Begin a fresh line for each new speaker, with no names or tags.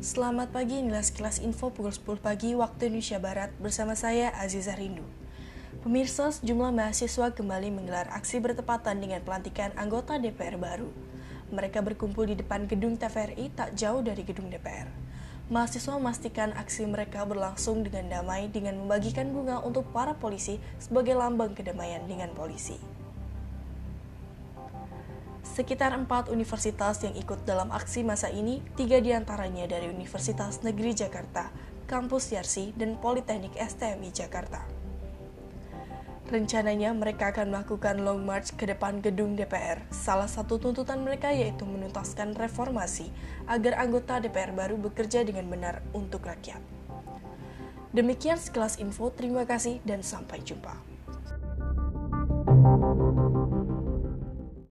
Selamat pagi, inilah sekilas info pukul 10 pagi waktu Indonesia Barat bersama saya Aziza Rindu. Pemirsa, sejumlah mahasiswa kembali menggelar aksi bertepatan dengan pelantikan anggota DPR baru. Mereka berkumpul di depan gedung TVRI tak jauh dari gedung DPR. Mahasiswa memastikan aksi mereka berlangsung dengan damai dengan membagikan bunga untuk para polisi sebagai lambang kedamaian dengan polisi. Sekitar empat universitas yang ikut dalam aksi masa ini, tiga di antaranya dari Universitas Negeri Jakarta, Kampus Yarsi, dan Politeknik STMI Jakarta. Rencananya mereka akan melakukan long march ke depan gedung DPR. Salah satu tuntutan mereka yaitu menuntaskan reformasi agar anggota DPR baru bekerja dengan benar untuk rakyat. Demikian sekelas info, terima kasih dan sampai jumpa.